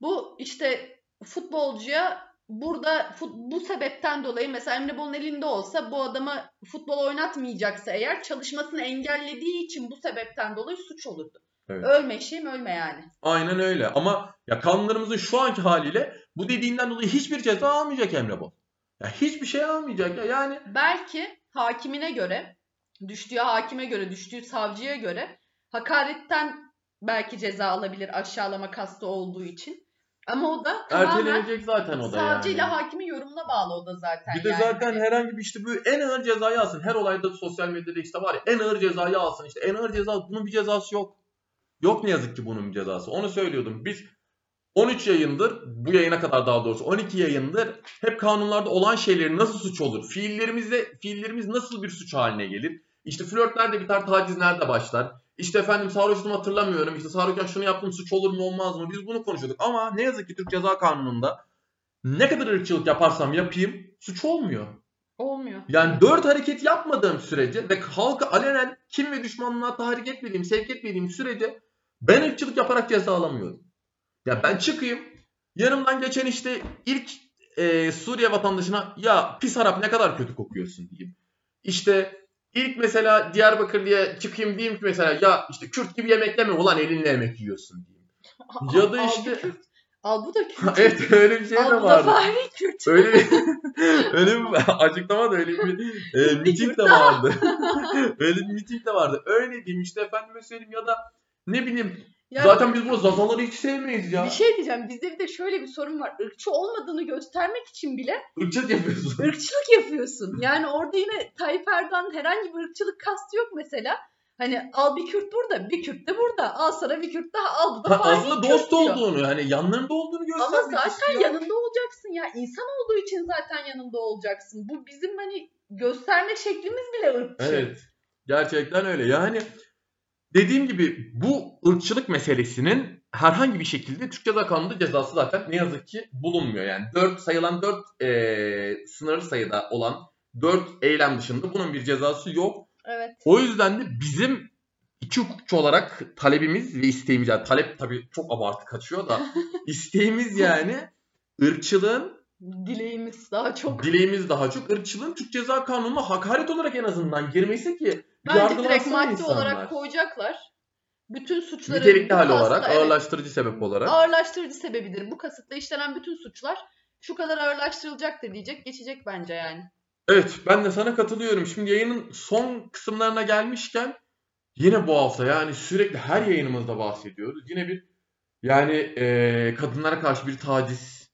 Speaker 2: Bu işte futbolcuya burada fut- bu sebepten dolayı mesela Emre Bol'un elinde olsa bu adama futbol oynatmayacaksa eğer çalışmasını engellediği için bu sebepten dolayı suç olurdu.
Speaker 1: Evet.
Speaker 2: Ölme şeyim ölme yani.
Speaker 1: Aynen öyle. Ama ya kanunlarımızın şu anki haliyle bu dediğinden dolayı hiçbir ceza almayacak Emre Bol. Ya hiçbir şey almayacak ya. Yani
Speaker 2: Belki hakimine göre, düştüğü hakime göre, düştüğü savcıya göre hakaretten belki ceza alabilir aşağılama kastı olduğu için. Ama o da tamamen
Speaker 1: ertelenecek zaten o da
Speaker 2: savcıyla
Speaker 1: yani.
Speaker 2: hakimin yorumuna bağlı o da zaten.
Speaker 1: Bir de
Speaker 2: yani.
Speaker 1: zaten herhangi bir işte bu en ağır cezayı alsın. Her olayda sosyal medyada işte var ya en ağır cezayı alsın. İşte en ağır ceza bunun bir cezası yok. Yok ne yazık ki bunun bir cezası. Onu söylüyordum. Biz 13 yayındır bu yayına kadar daha doğrusu 12 yayındır hep kanunlarda olan şeylerin nasıl suç olur? Fiillerimizde fiillerimiz nasıl bir suç haline gelir? İşte flört nerede biter, taciz nerede başlar? İşte efendim sarhoştum hatırlamıyorum. İşte sarhoşken şunu yaptım suç olur mu olmaz mı? Biz bunu konuşuyorduk. Ama ne yazık ki Türk Ceza Kanunu'nda ne kadar ırkçılık yaparsam yapayım suç olmuyor.
Speaker 2: olmuyor.
Speaker 1: Yani dört hareket yapmadığım sürece ve halkı alenen kim ve düşmanlığa tahrik etmediğim, sevk etmediğim sürece ben ırkçılık yaparak ceza alamıyorum. Ya ben çıkayım yanımdan geçen işte ilk e, Suriye vatandaşına ya pis Arap ne kadar kötü kokuyorsun diyeyim. İşte ilk mesela Diyarbakır diye çıkayım diyeyim ki mesela ya işte Kürt gibi yemek yeme ulan elinle yemek yiyorsun diyeyim. Ya da
Speaker 2: Al
Speaker 1: işte-
Speaker 2: bu. Al bu da Kürt.
Speaker 1: evet öyle bir şey
Speaker 2: Al
Speaker 1: de
Speaker 2: bu da
Speaker 1: vardı.
Speaker 2: Fahri Kürt.
Speaker 1: Öyle bir, öyle bir açıklama da öyle bir e, miting de vardı. öyle bir miting de vardı. Öyle diyeyim işte efendime söyleyeyim ya da ne bileyim
Speaker 2: Ya
Speaker 1: zaten biz bu Zazaları hiç sevmeyiz ya.
Speaker 2: bir şey diyeceğim. Bizde bir de şöyle bir sorun var. Irkçı olmadığını göstermek için bile
Speaker 1: Irkçılık yapıyorsun.
Speaker 2: ırkçılık yapıyorsun. Yani orada yine Tayyip Erdoğan'ın herhangi bir ırkçılık kastı yok mesela. Hani al bir Kürt burada, bir Kürt de burada. Al sana bir Kürt daha, al bu da
Speaker 1: Ha,
Speaker 2: Fahri
Speaker 1: aslında
Speaker 2: Kürt
Speaker 1: dost
Speaker 2: diyor.
Speaker 1: olduğunu hani yanlarında olduğunu
Speaker 2: Ama
Speaker 1: göstermek
Speaker 2: zaten
Speaker 1: istiyor.
Speaker 2: yanında olacaksın ya. İnsan olduğu için zaten yanında olacaksın. Bu bizim hani gösterme şeklimiz bile ırkçı.
Speaker 1: Evet. Gerçekten öyle. Yani dediğim gibi bu ırkçılık meselesinin herhangi bir şekilde Türk Ceza Kanunu'nda cezası zaten ne yazık ki bulunmuyor. Yani 4 sayılan 4 e, sınırlı sayıda olan 4 eylem dışında bunun bir cezası yok.
Speaker 2: Evet.
Speaker 1: O yüzden de bizim iki hukukçu olarak talebimiz ve isteğimiz yani talep tabii çok abartı kaçıyor da isteğimiz yani ırkçılığın
Speaker 2: Dileğimiz daha çok.
Speaker 1: dileğimiz daha çok ırkçılığın Türk Ceza Kanunu'na hakaret olarak en azından girmesi ki
Speaker 2: Bence direkt madde
Speaker 1: insanlar.
Speaker 2: olarak koyacaklar. Bütün suçları
Speaker 1: Nitelikli hal olarak,
Speaker 2: evet,
Speaker 1: ağırlaştırıcı sebep olarak.
Speaker 2: ağırlaştırıcı sebebidir. Bu kasıtla işlenen bütün suçlar şu kadar ağırlaştırılacaktır diyecek. Geçecek bence yani.
Speaker 1: Evet ben de sana katılıyorum. Şimdi yayının son kısımlarına gelmişken yine bu hafta yani sürekli her yayınımızda bahsediyoruz. Yine bir yani eee, kadınlara karşı bir taciz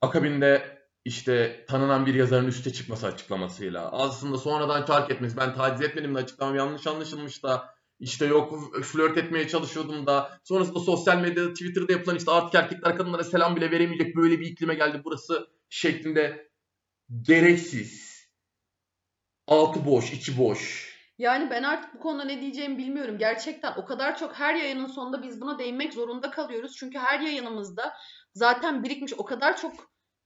Speaker 1: akabinde işte tanınan bir yazarın üste çıkması açıklamasıyla. Aslında sonradan fark etmesi ben taciz etmedim de açıklamam. Yanlış anlaşılmış da. İşte yok flört etmeye çalışıyordum da. Sonrasında sosyal medyada Twitter'da yapılan işte artık erkekler kadınlara selam bile veremeyecek böyle bir iklime geldi. Burası şeklinde gereksiz. Altı boş içi boş.
Speaker 2: Yani ben artık bu konuda ne diyeceğimi bilmiyorum. Gerçekten o kadar çok her yayının sonunda biz buna değinmek zorunda kalıyoruz. Çünkü her yayınımızda zaten birikmiş o kadar çok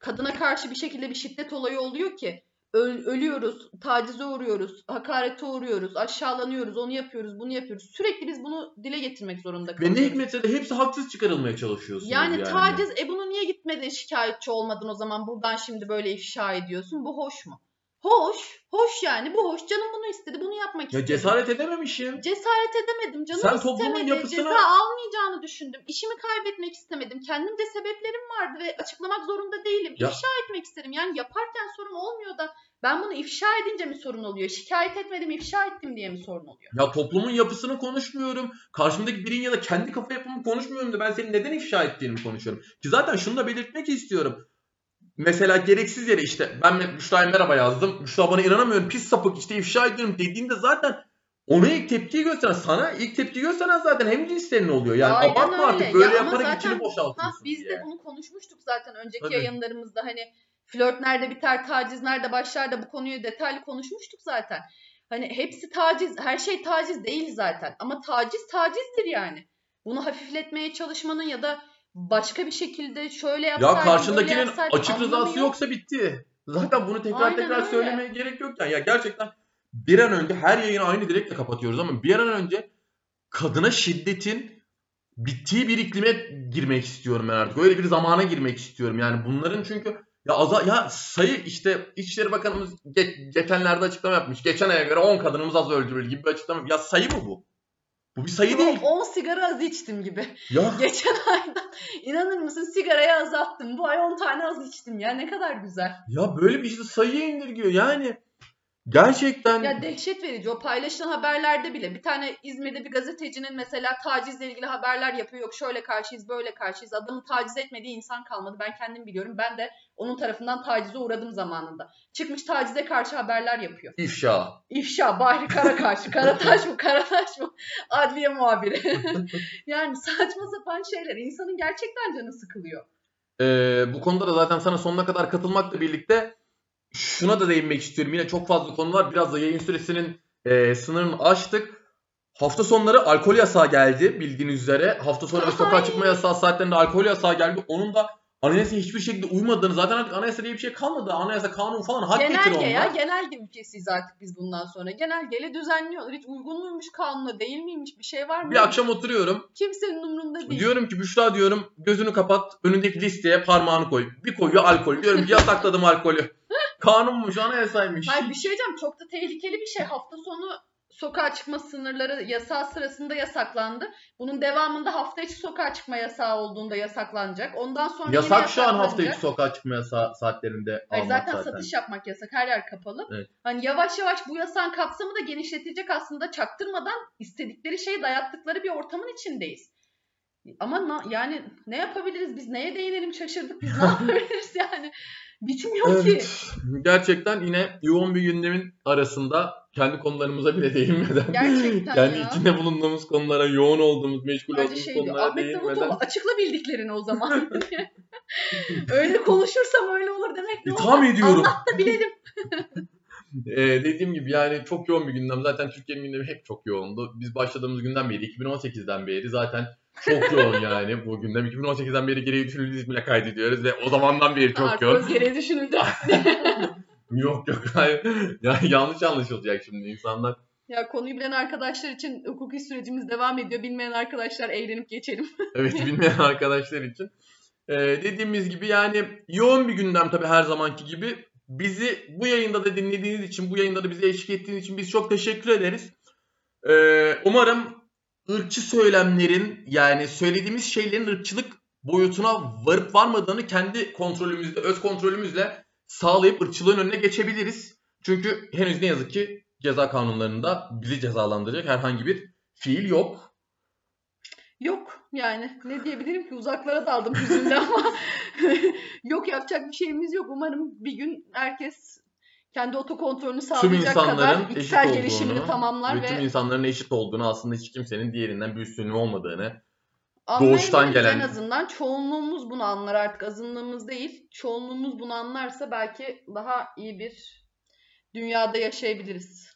Speaker 2: kadına karşı bir şekilde bir şiddet olayı oluyor ki Öl- ölüyoruz, tacize uğruyoruz, hakarete uğruyoruz, aşağılanıyoruz, onu yapıyoruz, bunu yapıyoruz. Sürekli biz bunu dile getirmek zorunda
Speaker 1: ve
Speaker 2: kalıyoruz.
Speaker 1: ne hikmetse de hepsi haksız çıkarılmaya çalışıyorsunuz
Speaker 2: Yani,
Speaker 1: yani.
Speaker 2: taciz, e bunu niye gitmedin şikayetçi olmadın o zaman buradan şimdi böyle ifşa ediyorsun? Bu hoş mu? Hoş, hoş yani bu hoş. Canım bunu istedi, bunu yapmak
Speaker 1: Ya
Speaker 2: istedi.
Speaker 1: cesaret edememişim.
Speaker 2: Cesaret edemedim. Canım
Speaker 1: Sen toplumun
Speaker 2: istemedi.
Speaker 1: yapısına-
Speaker 2: Ceza almayacağını düşündüm. İşimi kaybetmek istemedim. Kendimce sebeplerim vardı ve açıklamak zorunda değilim.
Speaker 1: Ya-
Speaker 2: İfşa etmek isterim. Yani yaparken sorun olmuyor da ben bunu ifşa edince mi sorun oluyor? Şikayet etmedim, ifşa ettim diye mi sorun oluyor?
Speaker 1: Ya toplumun yapısını konuşmuyorum. Karşımdaki birinin ya da kendi kafa yapımı konuşmuyorum da ben senin neden ifşa ettiğini konuşuyorum. Ki zaten şunu da belirtmek istiyorum. Mesela gereksiz yere işte ben Büşra'ya merhaba yazdım. Büşra bana inanamıyorum pis sapık işte ifşa ediyorum dediğinde zaten ona ilk tepkiyi gösteren sana ilk tepki gösteren zaten hem cinslerin oluyor. Yani
Speaker 2: Aynen
Speaker 1: abartma
Speaker 2: öyle.
Speaker 1: artık böyle
Speaker 2: Ya
Speaker 1: yaparak içini
Speaker 2: Ha,
Speaker 1: boşaltıyorsun
Speaker 2: biz
Speaker 1: diye.
Speaker 2: de bunu konuşmuştuk zaten önceki
Speaker 1: Tabii.
Speaker 2: yayınlarımızda. Hani flört nerede biter, taciz nerede başlar da bu konuyu detaylı konuşmuştuk zaten. Hani hepsi taciz, her şey taciz değil zaten. Ama taciz tacizdir yani. Bunu hafifletmeye çalışmanın ya da başka bir şekilde şöyle
Speaker 1: Ya
Speaker 2: yapsaydın, böyle
Speaker 1: karşındakinin
Speaker 2: yapsaydın
Speaker 1: açık rızası
Speaker 2: yok.
Speaker 1: yoksa bitti. Zaten bunu tekrar
Speaker 2: Aynen
Speaker 1: tekrar
Speaker 2: öyle.
Speaker 1: söylemeye gerek yok yani. Ya gerçekten bir an önce her yayını aynı dilekle kapatıyoruz ama bir an önce kadına şiddetin bittiği bir iklime girmek istiyorum ben artık. Öyle bir zamana girmek istiyorum. Yani bunların çünkü ya aza, ya sayı işte İçişleri Bakanımız ge- geçenlerde açıklama yapmış. Geçen aya göre 10 kadınımız az öldürülür gibi bir açıklama. Ya sayı mı bu? Bu bir sayı değil.
Speaker 2: 10 sigara az içtim gibi.
Speaker 1: Ya
Speaker 2: Geçen aydan inanır mısın sigarayı azalttım. Bu ay 10 tane az içtim ya ne kadar güzel.
Speaker 1: ya böyle bir işte sayıya indirgiyor. Yani gerçekten
Speaker 2: Ya dehşet verici o paylaşılan haberlerde bile bir tane İzmir'de bir gazetecinin mesela tacizle ilgili haberler yapıyor. Yok şöyle karşıyız böyle karşıyız. Adamı taciz etmediği insan kalmadı. Ben kendim biliyorum. Ben de onun tarafından tacize uğradım zamanında. Çıkmış tacize karşı haberler yapıyor.
Speaker 1: ifşa.
Speaker 2: İfşa Bahri Kara karşı. Karataş mı Karataş mı? Adliye muhabiri. yani saçma sapan şeyler. İnsanın gerçekten canı sıkılıyor.
Speaker 1: Ee, bu konuda da zaten sana sonuna kadar katılmakla birlikte şuna da değinmek istiyorum. Yine çok fazla konu var. Biraz da yayın süresinin e, sınırını aştık. Hafta sonları alkol yasağı geldi bildiğiniz üzere. Hafta sonu ve sokağa
Speaker 2: Ay.
Speaker 1: çıkma yasağı saatlerinde alkol yasağı geldi. Onun da anayasaya hiçbir şekilde uymadığını zaten artık anayasa diye bir şey kalmadı. Anayasa kanun falan hak
Speaker 2: Genelge
Speaker 1: onlar.
Speaker 2: ya genelge ülkesiyiz artık biz bundan sonra. Genelgeyle düzenliyorlar. Hiç uygun muymuş kanuna değil miymiş bir şey var mı?
Speaker 1: Bir akşam oturuyorum.
Speaker 2: Kimsenin umurunda değil.
Speaker 1: Diyorum ki Büşra diyorum gözünü kapat önündeki listeye parmağını koy. Bir koyuyor alkol. Diyorum ki yasakladım alkolü. Kanunmuş anayasaymış.
Speaker 2: Hayır bir şey diyeceğim çok da tehlikeli bir şey. Hafta sonu sokağa çıkma sınırları yasağı sırasında yasaklandı. Bunun devamında hafta içi sokağa çıkma yasağı olduğunda yasaklanacak. Ondan sonra yine
Speaker 1: Yasak şu an hafta
Speaker 2: yasaklanacak.
Speaker 1: içi sokağa çıkma yasa- saatlerinde
Speaker 2: Hayır,
Speaker 1: almak
Speaker 2: zaten,
Speaker 1: zaten.
Speaker 2: satış yapmak yasak. Her yer kapalı.
Speaker 1: Evet.
Speaker 2: Hani yavaş yavaş bu yasağın kapsamı da genişletecek aslında çaktırmadan istedikleri şeyi dayattıkları bir ortamın içindeyiz. Ama na- yani ne yapabiliriz biz? Neye değinelim şaşırdık biz. Ne yapabiliriz yani? Bitmiyor ki.
Speaker 1: Evet. Gerçekten yine yoğun bir gündemin arasında kendi konularımıza bile değinmeden
Speaker 2: Gerçekten
Speaker 1: yani
Speaker 2: ya.
Speaker 1: içinde bulunduğumuz konulara yoğun olduğumuz, meşgul
Speaker 2: Bence
Speaker 1: olduğumuz
Speaker 2: şey diyor.
Speaker 1: konulara
Speaker 2: Ahmet Davutoğlu
Speaker 1: değinmeden
Speaker 2: açıkla bildiklerini o zaman. öyle konuşursam öyle olur demek ne olur?
Speaker 1: itham ediyorum.
Speaker 2: Anlat da bilelim.
Speaker 1: Ee, dediğim gibi yani çok yoğun bir gündem. Zaten Türkiye'nin gündemi hep çok yoğundu. Biz başladığımız günden beri, 2018'den beri zaten çok yoğun yani bu gündem. 2018'den beri geriye düşünüldüğü ismiyle kaydediyoruz ve o zamandan beri çok
Speaker 2: Artık
Speaker 1: yoğun.
Speaker 2: öz gereği düşünüldü.
Speaker 1: Yok yok hayır. Ya, yanlış anlaşılacak şimdi insanlar.
Speaker 2: ya konuyu bilen arkadaşlar için hukuki sürecimiz devam ediyor. Bilmeyen arkadaşlar eğlenip geçelim.
Speaker 1: Evet bilmeyen arkadaşlar için. Ee, dediğimiz gibi yani yoğun bir gündem tabii her zamanki gibi. Bizi bu yayında da dinlediğiniz için, bu yayında da bize eşlik ettiğiniz için biz çok teşekkür ederiz. Ee, umarım ırkçı söylemlerin yani söylediğimiz şeylerin ırkçılık boyutuna varıp varmadığını kendi kontrolümüzde, öz kontrolümüzle sağlayıp ırkçılığın önüne geçebiliriz. Çünkü henüz ne yazık ki ceza kanunlarında bizi cezalandıracak herhangi bir fiil yok.
Speaker 2: Yok yani ne diyebilirim ki uzaklara daldım hüzünle ama yok yapacak bir şeyimiz yok. Umarım bir gün herkes kendi otokontrolünü sağlayacak kadar içsel gelişimini
Speaker 1: olduğunu
Speaker 2: tamamlar
Speaker 1: ve tüm insanların eşit olduğunu aslında hiç kimsenin diğerinden bir üstünlüğü olmadığını doğuştan gelen-
Speaker 2: en azından. Çoğunluğumuz bunu anlar artık azınlığımız değil. Çoğunluğumuz bunu anlarsa belki daha iyi bir dünyada yaşayabiliriz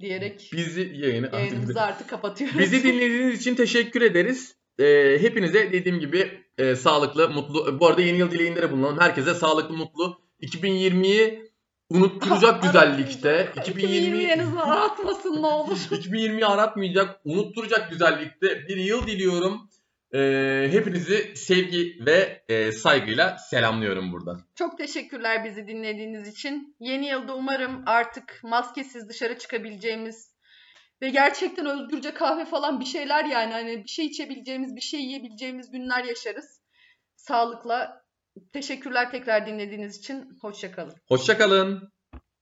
Speaker 2: diyerek
Speaker 1: bizi yayını
Speaker 2: yayınımızı artık kapatıyoruz.
Speaker 1: bizi dinlediğiniz için teşekkür ederiz. Ee, hepinize dediğim gibi e, sağlıklı, mutlu. Bu arada yeni yıl dileğinde de bulunalım. Herkese sağlıklı, mutlu. 2020'yi unutturacak güzellikte. 2020
Speaker 2: en azından aratmasın ne olur.
Speaker 1: 2020'yi aratmayacak, unutturacak güzellikte bir yıl diliyorum. Ee, hepinizi sevgi ve e, saygıyla selamlıyorum buradan.
Speaker 2: Çok teşekkürler bizi dinlediğiniz için. Yeni yılda umarım artık maskesiz dışarı çıkabileceğimiz ve gerçekten özgürce kahve falan bir şeyler yani hani bir şey içebileceğimiz, bir şey yiyebileceğimiz günler yaşarız. Sağlıkla. Teşekkürler tekrar dinlediğiniz için. Hoşçakalın.
Speaker 1: Hoşçakalın.